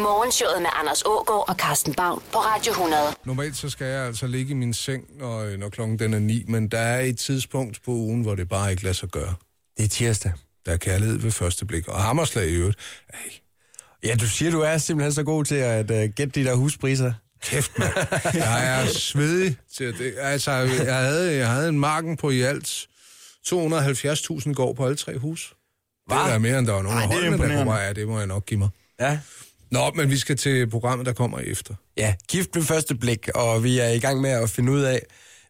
Morgenshowet med Anders Ågaard og Carsten Baum på Radio 100. Normalt så skal jeg altså ligge i min seng, når, når klokken den er ni, men der er et tidspunkt på ugen, hvor det bare ikke lader sig gøre. Det er tirsdag. Der er kærlighed ved første blik, og hammerslag i øvrigt. Ej, Ja, du siger, du er simpelthen så god til at uh, gætte de der huspriser. kæft, mand. Jeg er svedig til det. Altså, jeg havde, jeg havde en marken på i alt 270.000 går på alle tre hus. Det er Hva? da mere, end der var nogen Ej, af det er holdene, der kunne Ja, det må jeg nok give mig. Ja. Nå, men vi skal til programmet, der kommer efter. Ja, gift ved første blik, og vi er i gang med at finde ud af,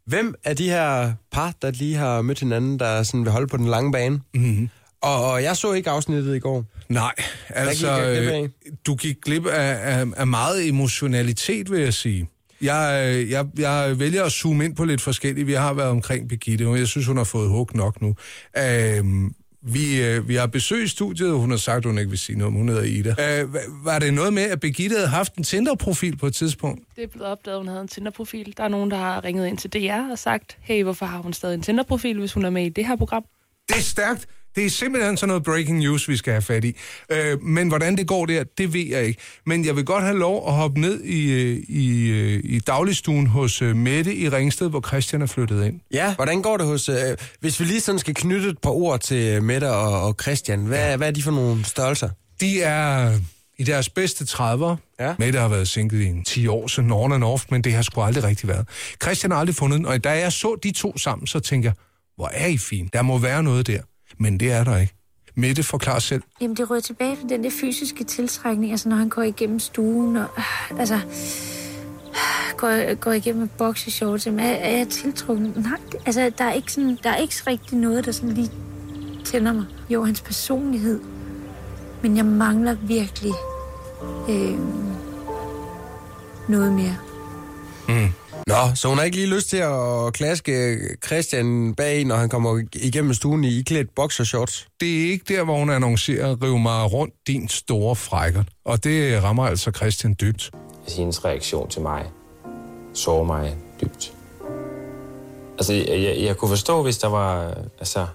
hvem af de her par, der lige har mødt hinanden, der sådan vil holde på den lange bane. Mm-hmm. Og, og jeg så ikke afsnittet i går. Nej, altså, gik øh, du gik glip af, af, af meget emotionalitet, vil jeg sige. Jeg, øh, jeg, jeg vælger at zoome ind på lidt forskelligt. Vi har været omkring Birgitte, og jeg synes, hun har fået hug nok nu. Øhm, vi, øh, vi har besøg i studiet, og hun har sagt, at hun ikke vil sige noget, om hun hedder Ida. Øh, var det noget med, at Birgitte havde haft en Tinder-profil på et tidspunkt? Det er blevet opdaget, at hun havde en Tinder-profil. Der er nogen, der har ringet ind til DR og sagt, hey, hvorfor har hun stadig en Tinder-profil, hvis hun er med i det her program? Det er stærkt. Det er simpelthen sådan noget breaking news, vi skal have fat i. Øh, men hvordan det går der, det ved jeg ikke. Men jeg vil godt have lov at hoppe ned i, øh, i, øh, i dagligstuen hos øh, Mette i Ringsted, hvor Christian er flyttet ind. Ja, hvordan går det hos... Øh, hvis vi lige sådan skal knytte et par ord til Mette og, og Christian, hvad, ja. hvad er de for nogle størrelser? De er i deres bedste 30'ere. Ja. Mette har været single i en 10 år, så on and off, men det har sgu aldrig rigtig været. Christian har aldrig fundet den, og da jeg så de to sammen, så tænker jeg, hvor er I fint. Der må være noget der. Men det er der ikke. Mette forklarer selv. Jamen, det rører tilbage til den der fysiske tiltrækning, altså når han går igennem stuen, og øh, altså går, går igennem med boxershorts, er, er jeg tiltrukket? Nej, altså, der er ikke sådan, der er ikke rigtig noget, der sådan lige tænder mig. Jo, hans personlighed, men jeg mangler virkelig øh, noget mere. Nå, så hun har ikke lige lyst til at klaske Christian bag, når han kommer igennem stuen i iklædt boxershorts? Det er ikke der, hvor hun annoncerer, riv mig rundt din store frækker. Og det rammer altså Christian dybt. Altså, hendes reaktion til mig sårer mig dybt. Altså, jeg, jeg, jeg kunne forstå, hvis der var, altså,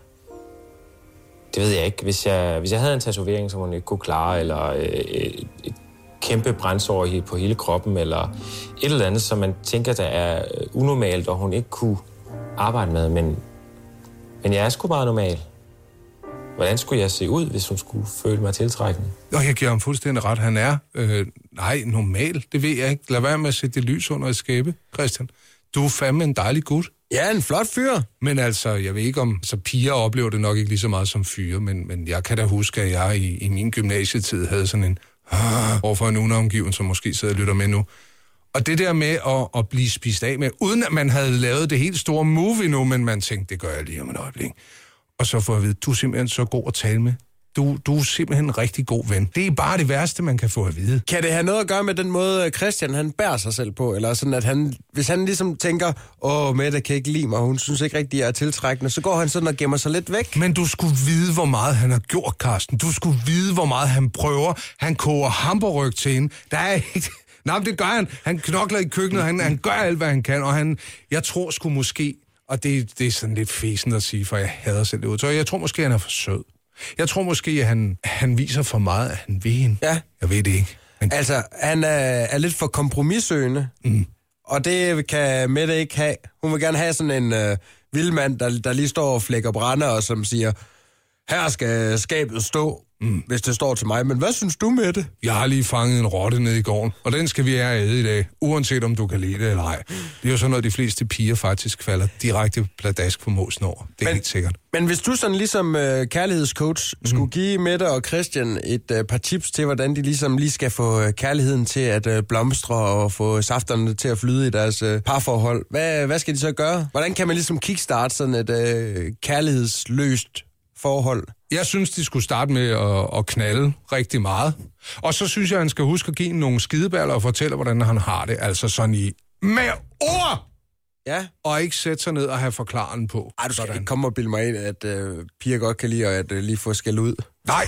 det ved jeg ikke, hvis jeg, hvis jeg havde en tatovering, som hun ikke kunne klare, eller øh, et, et kæmpe brændsår på hele kroppen, eller et eller andet, som man tænker, der er øh, unormalt, og hun ikke kunne arbejde med, men, men jeg er sgu meget normal. Hvordan skulle jeg se ud, hvis hun skulle føle mig tiltrækkende? Og jeg giver ham fuldstændig ret. Han er, øh, nej, normal. Det ved jeg ikke. Lad være med at sætte det lys under et skæbe, Christian. Du er fandme en dejlig gut. Ja, en flot fyr. Men altså, jeg ved ikke om... Så piger oplever det nok ikke lige så meget som fyre, men, men jeg kan da huske, at jeg i, i min gymnasietid havde sådan en... Overfor en unavngiven, som måske sidder og lytter med nu. Og det der med at, at blive spist af med, uden at man havde lavet det helt store movie nu, men man tænkte, det gør jeg lige om et øjeblik. Og så får jeg at vide, du er simpelthen så god at tale med. Du, du er simpelthen en rigtig god ven. Det er bare det værste, man kan få at vide. Kan det have noget at gøre med den måde, Christian han bærer sig selv på? Eller sådan, at han, hvis han ligesom tænker, åh, Mette kan ikke lide mig, hun synes ikke rigtig, jeg er tiltrækkende, så går han sådan og gemmer sig lidt væk. Men du skulle vide, hvor meget han har gjort, Karsten. Du skulle vide, hvor meget han prøver. Han koger hamburg til hende. Der er ikke... Nej, men det gør han. Han knokler i køkkenet, han, han gør alt, hvad han kan, og han... Jeg tror sgu måske... Og det, det er sådan lidt fesen at sige, for jeg hader selv det udtryk. Jeg tror måske, han er for sød. Jeg tror måske, at han, han viser for meget, at han vil hende. Ja. Jeg ved det ikke. Men Altså, han er, er lidt for kompromissøgende, mm. og det kan Mette ikke have. Hun vil gerne have sådan en øh, vild mand, der, der lige står og flækker brænder, og som siger, her skal skabet stå, mm. hvis det står til mig. Men hvad synes du, Mette? jeg har lige fanget en rotte nede i gården, og den skal vi have æde i dag, uanset om du kan lide det eller ej. Det er jo sådan noget, de fleste piger faktisk falder direkte pladask på måsen over. Det er Men- helt sikkert. Men hvis du sådan ligesom øh, kærlighedscoach mm. skulle give Mette og Christian et øh, par tips til, hvordan de ligesom lige skal få øh, kærligheden til at øh, blomstre og få safterne til at flyde i deres øh, parforhold, hvad, hvad skal de så gøre? Hvordan kan man ligesom kickstarte sådan et øh, kærlighedsløst forhold? Jeg synes, de skulle starte med at, at knalde rigtig meget. Og så synes jeg, han skal huske at give nogle skideballer og fortælle, hvordan han har det. Altså sådan i med ord! Ja. Og ikke sætte sig ned og have forklaren på. Ej, du skal ikke komme og bilde mig ind, at øh, piger godt kan lide at øh, lige få skæld ud. Nej,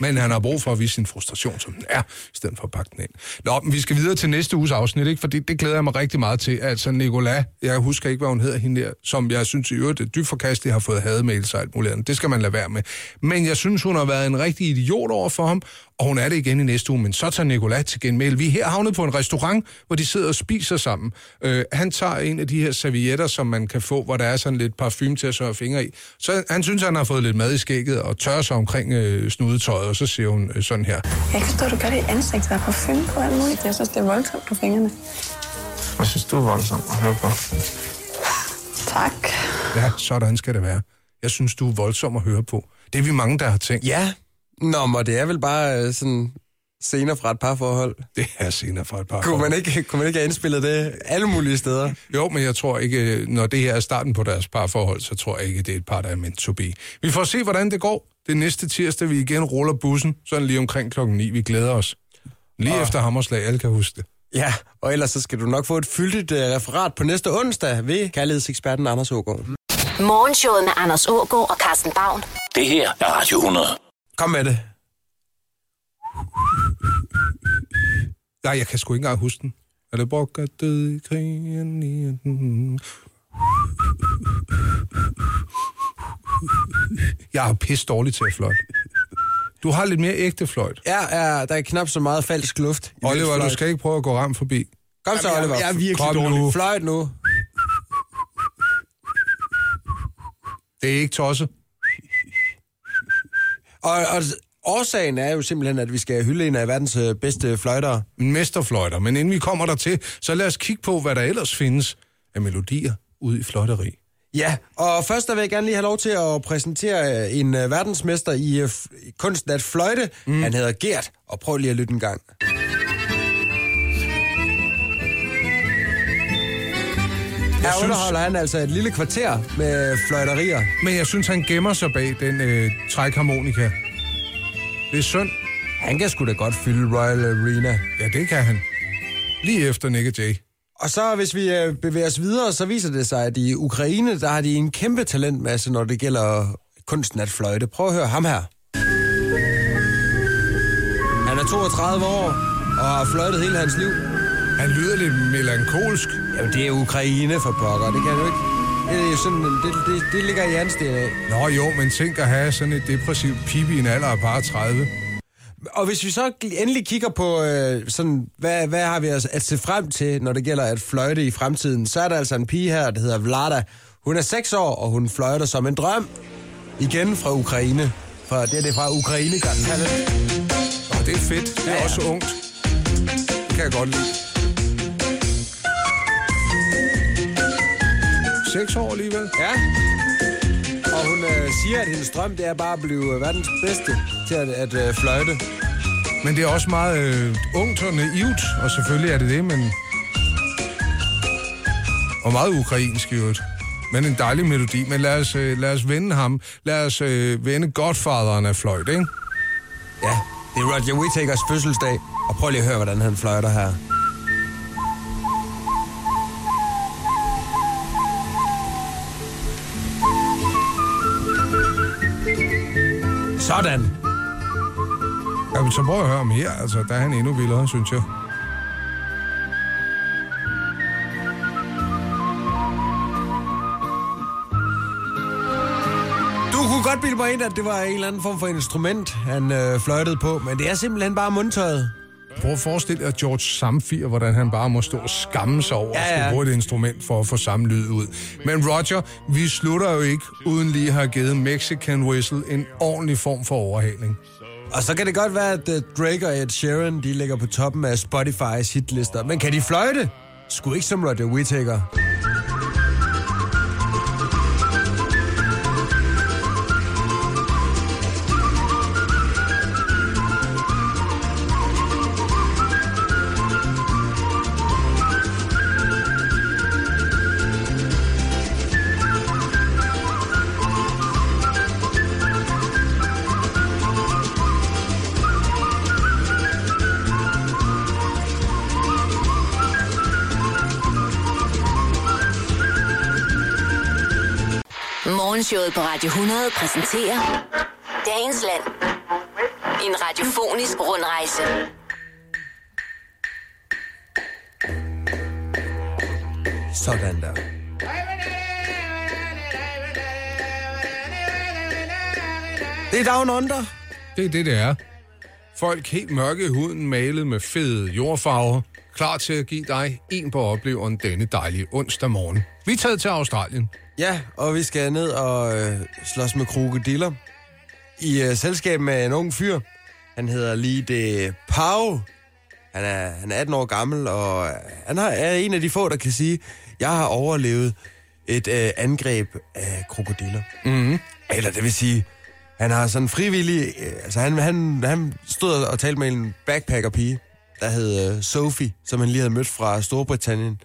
men han har brug for at vise sin frustration, som den er, i stedet for at pakke den ind. Nå, men vi skal videre til næste uges afsnit, ikke? fordi det glæder jeg mig rigtig meget til. Altså, Nicola, jeg husker ikke, hvad hun hedder hende der, som jeg synes i øvrigt er dybt forkastelig, har fået hademails og alt muligt andet. Det skal man lade være med. Men jeg synes, hun har været en rigtig idiot over for ham, og hun er det igen i næste uge, men så tager Nicolai til genmæld. Vi er her havnet på en restaurant, hvor de sidder og spiser sammen. Øh, han tager en af de her servietter, som man kan få, hvor der er sådan lidt parfume til at sørge fingre i. Så han synes, han har fået lidt mad i skægget og tørrer sig omkring øh, snudetøjet, og så siger hun øh, sådan her. Jeg kan forstå, du gør det i ansigt, der er parfume på alt muligt. Jeg synes, det er voldsomt på fingrene. Jeg synes, du er voldsom at høre på. Tak. Ja, sådan skal det være. Jeg synes, du er voldsom at høre på. Det er vi mange, der har tænkt. Ja. Nå, men det er vel bare øh, sådan scener fra et parforhold. Det er senere fra et par Kunne man ikke, kunne man ikke have indspillet det alle mulige steder? Jo, men jeg tror ikke, når det her er starten på deres parforhold, så tror jeg ikke, det er et par, der er meant to be. Vi får se, hvordan det går. Det næste tirsdag, vi igen ruller bussen, sådan lige omkring klokken 9. Vi glæder os. Lige efter Hammerslag, alle kan huske det. Ja, og ellers så skal du nok få et fyldigt uh, referat på næste onsdag ved kærlighedseksperten Anders Ågaard. Morgenshowet med Anders Ågaard og Carsten Baum. Det her er Radio 100. Kom med det. Nej, jeg kan sgu ikke engang huske den. Er det brokker død i krigen i? Jeg er pisse dårlig til at fløjte. Du har lidt mere ægte fløjt. Ja, ja, der er knap så meget falsk luft. i Oliver, du skal ikke prøve at gå ram forbi. Kom så, Jamen, jeg- Oliver. jeg er virkelig Kom dårlig. Nu. Fløjt nu. Det er ikke tosset. Og, og årsagen er jo simpelthen, at vi skal hylde en af verdens øh, bedste fløjtere. Mesterfløjter. Men inden vi kommer der til, så lad os kigge på, hvad der ellers findes af melodier ude i fløjteri. Ja, og først der vil jeg gerne lige have lov til at præsentere øh, en øh, verdensmester i kunsten at fløjte. Mm. Han hedder Gert, og prøv lige at lytte en gang. Her synes- underholder han altså et lille kvarter med fløjterier. Men jeg synes, han gemmer sig bag den øh, trækharmonika. Det er synd. Han kan sgu da godt fylde Royal Arena. Ja, det kan han. Lige efter Nick Jay. Og så hvis vi øh, bevæger os videre, så viser det sig, at i Ukraine, der har de en kæmpe talentmasse, når det gælder kunsten at fløjte. Prøv at høre ham her. Han er 32 år og har fløjtet hele hans liv. Han lyder lidt melankolsk. Jamen, det er Ukraine for pokker, det kan du ikke. Det, er sådan, det, det, det ligger i hans DNA. Nå jo, men tænk at have sådan et depressivt pipi i en alder af bare 30. Og hvis vi så endelig kigger på, øh, sådan, hvad, hvad har vi at, at se frem til, når det gælder at fløjte i fremtiden, så er der altså en pige her, der hedder Vlada. Hun er 6 år, og hun fløjter som en drøm. Igen fra Ukraine. Fra, det er det fra Ukraine, Talent. Og det er fedt. Det er Ja, ja. også ungt. Det kan jeg godt lide. 6 år alligevel. Ja. Og hun øh, siger, at hendes drøm, det er bare at blive verdens bedste til at, at øh, fløjte. Men det er også meget øh, ungt og naivt, og selvfølgelig er det det, men... Og meget ukrainsk i øvrigt. Men en dejlig melodi. Men lad os, øh, lad os vende ham. Lad os øh, vende godfaderen af fløjt, ikke? Ja, det er Roger Whittakers fødselsdag. Og prøv lige at høre, hvordan han fløjter her. Sådan. Ja, men så prøv at høre ham her. Altså, der er han endnu vildere, synes jeg. Du kunne godt bilde mig ind, at det var en eller anden form for instrument, han øh, fløjtede på, men det er simpelthen bare mundtøjet. Prøv at forestille dig George Samfir, hvordan han bare må stå og skamme sig over Ja, ja, at skulle bruge et instrument for at få samme lyd ud. Men Roger, vi slutter jo ikke uden lige at have givet Mexican Whistle en ordentlig form for overhaling. Og så kan det godt være, at uh, Drake og Ed Sheeran, de ligger på toppen af Spotify's hitlister. Men kan de fløjte? Sgu ikke som Roger Whittaker. Morgenshowet på Radio 100 præsenterer Dagens Land. En radiofonisk rundrejse. Sådan der. Det er Down Under. Det er det, det er. Folk helt mørke i huden, malet med fede jordfarver. Klar til at give dig en på opleveren denne dejlige onsdag morgen. Vi er taget til Australien. Ja, og vi skal ned og øh, slås med krokodiller. I øh, selskab med en ung fyr. Han hedder lige det Pau. Han er, han er 18 år gammel, og han har, er en af de få, der kan sige, jeg har overlevet et øh, angreb af krokodiller. Mm-hmm. Eller det vil sige, han har sådan frivillig... Øh, altså han, han, han stod og talte med en backpacker-pige, der hed øh, Sophie, som han lige havde mødt fra Storbritannien.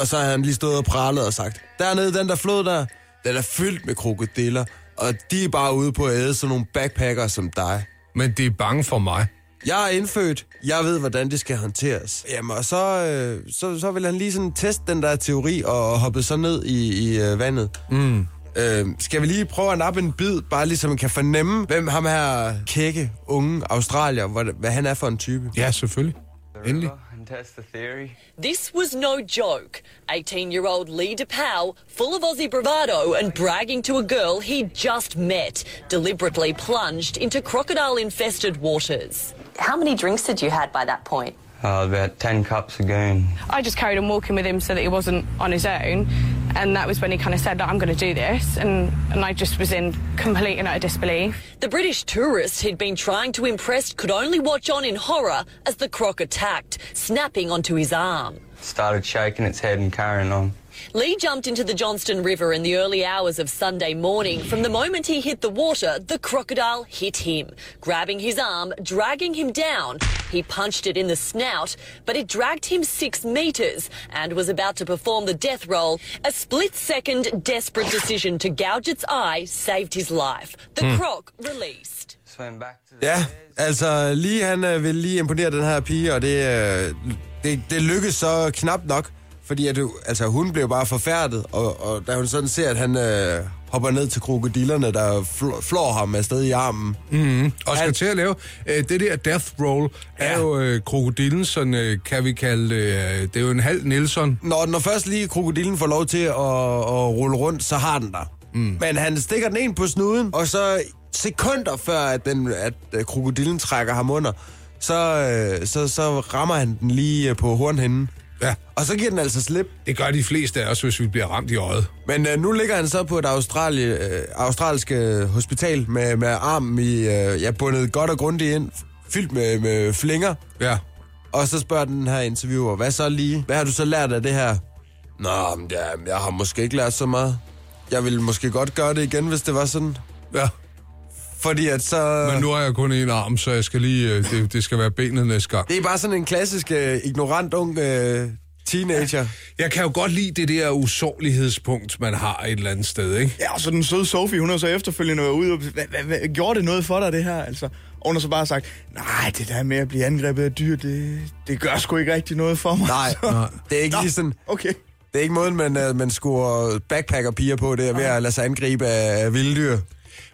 Og så har han lige stået og pralet og sagt, dernede, den der flod der, den er fyldt med krokodiller, og de er bare ude på at æde sådan nogle backpacker som dig. Men de er bange for mig. Jeg er indfødt. Jeg ved, hvordan det skal håndteres. Jamen, og så, øh, så, så vil han lige sådan teste den der teori og hoppe så ned i, i øh, vandet. Mm. Øh, skal vi lige prøve at nappe en bid, bare lige så man kan fornemme, hvem ham her kække, unge australier, hvad, hvad han er for en type? Ja, selvfølgelig. Endelig. And test the theory. This was no joke. 18 year old Lee DePau, full of Aussie bravado and bragging to a girl he'd just met, deliberately plunged into crocodile infested waters. How many drinks had you had by that point? Uh, about 10 cups of goon. I just carried on walking with him so that he wasn't on his own. And that was when he kind of said, "Look, I'm going to do this. And, and I just was in complete and utter disbelief. The British tourist he'd been trying to impress could only watch on in horror as the croc attacked, snapping onto his arm. Started shaking its head and carrying on. Lee jumped into the Johnston River in the early hours of Sunday morning. From the moment he hit the water, the crocodile hit him, grabbing his arm, dragging him down. He punched it in the snout, but it dragged him six metres and was about to perform the death roll. A split second, desperate decision to gouge its eye saved his life. The hmm. croc released. Swam back to the Ja, altså lige han øh, vil lige imponere den her pige, og det, øh, det, det lykkes så knap nok, fordi at, altså, hun blev bare forfærdet, og, og da hun sådan ser, at han øh, hopper ned til krokodillerne, der fl- flår ham afsted i armen. Mm-hmm. Og skal Han- til at lave øh, det der death roll, er Ja. jo øh, krokodillen, sådan øh, kan vi kalde det, øh, det er jo en halv Nelson. Når, når først lige krokodillen får lov til at, at rulle rundt, så har den der. Mm. Men han stikker den ind på snuden, og så sekunder før, at, den, at øh, krokodillen trækker ham under, så, øh, så, så rammer han den lige øh, på hornhinden. Ja, Og så giver den altså slip. det gør de fleste af os, hvis vi bliver ramt i øjet. Men øh, nu ligger han så på et australie, øh, australsk øh, hospital med, med armen i, øh, ja, bundet godt og grundigt ind, fyldt med, med flinger. Ja. Og så spørger den her interviewer, hvad så lige? Hvad har du så lært af det her? Nå, men ja, jeg har måske ikke lært så meget. Jeg ville måske godt gøre det igen, hvis det var sådan. Ja, Fordi at så... men nu har jeg kun en arm, så jeg skal lige, øh, det, det skal være benet næste gang. Det er bare sådan en klassisk øh, ignorant ung øh, teenager. Jeg kan jo godt lide det der usårlighedspunkt, man har et eller andet sted, ikke? Ja, og så den søde Sofie, hun har så efterfølgende været ude og... Hvad, gjorde det noget for dig, det her? Altså, og hun har så bare sagt, nej, det der med at blive angrebet af dyr, det, det gør sgu ikke rigtig noget for mig. Nej, Så- det er ikke Nå, lige sådan... Okay. Det er ikke måden, man, øh, man scorer backpacker-piger på, det er ved at lade sig angribe af, af vilddyr.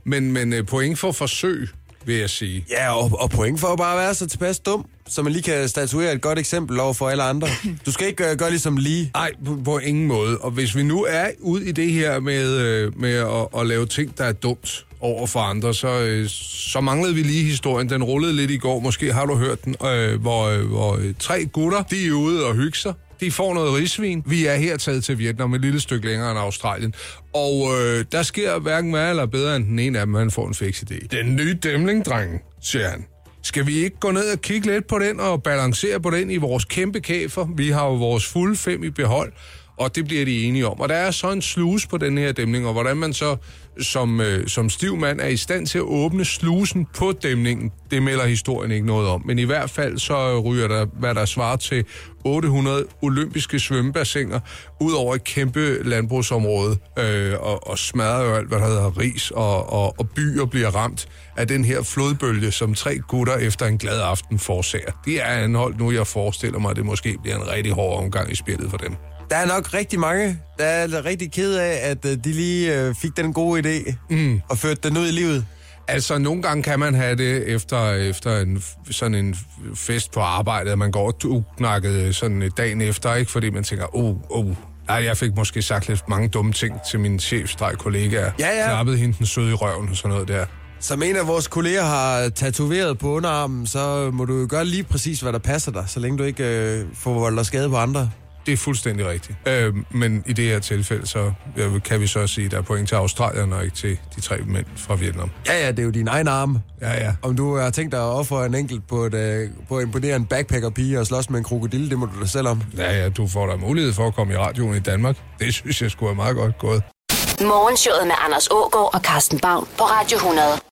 Men, men øh, point for forsøg, vil jeg sige. Ja, og, og point for at bare være så tilpas dum, så man lige kan statuere et godt eksempel over for alle andre. Du skal ikke gøre, gøre ligesom lige. Nej, på, på ingen måde. Og hvis vi nu er ude i det her med, øh, med at, at lave ting, der er dumt over for andre, så, øh, så manglede vi lige historien. Den rullede lidt i går, måske har du hørt den, øh, hvor, øh, hvor øh, tre gutter, de er ude og hygge sig. De får noget risvin. Vi er her taget til Vietnam, et lille stykke længere end Australien. Og øh, der sker hverken værre eller bedre, end den ene af dem, han får en fix idé. Den nye dæmling, drengen, siger han. Skal vi ikke gå ned og kigge lidt på den og balancere på den i vores kæmpe kæfer? Vi har jo vores fulde fem i behold, og det bliver de enige om. Og der er så en sluse på den her dæmning, og hvordan man så som, øh, som stiv mand er i stand til at åbne slusen på dæmningen, det melder historien ikke noget om. Men i hvert fald så ryger der, hvad der svarer til 800 olympiske svømmebassiner ud over et kæmpe landbrugsområde, øh, og, og smadrer jo alt, hvad der hedder ris, og, og, og byer bliver ramt af den her flodbølge, som tre gutter efter en glad aften forsager. Det er anholdt nu, jeg forestiller mig, at det måske bliver en rigtig hård omgang i spillet for dem. Der er nok rigtig mange, der er rigtig ked af, at øh, de lige øh, fik den gode idé mm. og førte den ud i livet. Altså, nogle gange kan man have det efter, efter en, sådan en fest på arbejde, at man går uknakket sådan dagen efter, ikke? Fordi man tænker, oh, oh, nej, jeg fik måske sagt lidt mange dumme ting til min chefstreg kollegaer. Ja, ja. Klappede hende den søde i røven og sådan noget der. Som en af vores kolleger har tatoveret på underarmen, så må du jo gøre lige præcis, hvad der passer dig, så længe du ikke øh, får voldt skade på andre. Det er fuldstændig rigtigt. Øh, men i det her tilfælde, så kan vi så sige, at der er point til Australien og ikke til de tre mænd fra Vietnam. Ja, ja, det er jo din egen arme. Ja, ja. Om du har tænkt dig at ofre en enkelt på, et, øh, på at imponere en backpacker-pige og slås med en krokodille, det må du da selv om. Ja, ja, du får da mulighed for at komme i radioen i Danmark. Det synes jeg skulle være meget godt gået. Morgenshowet med Anders Ågaard og Carsten Baum på Radio 100.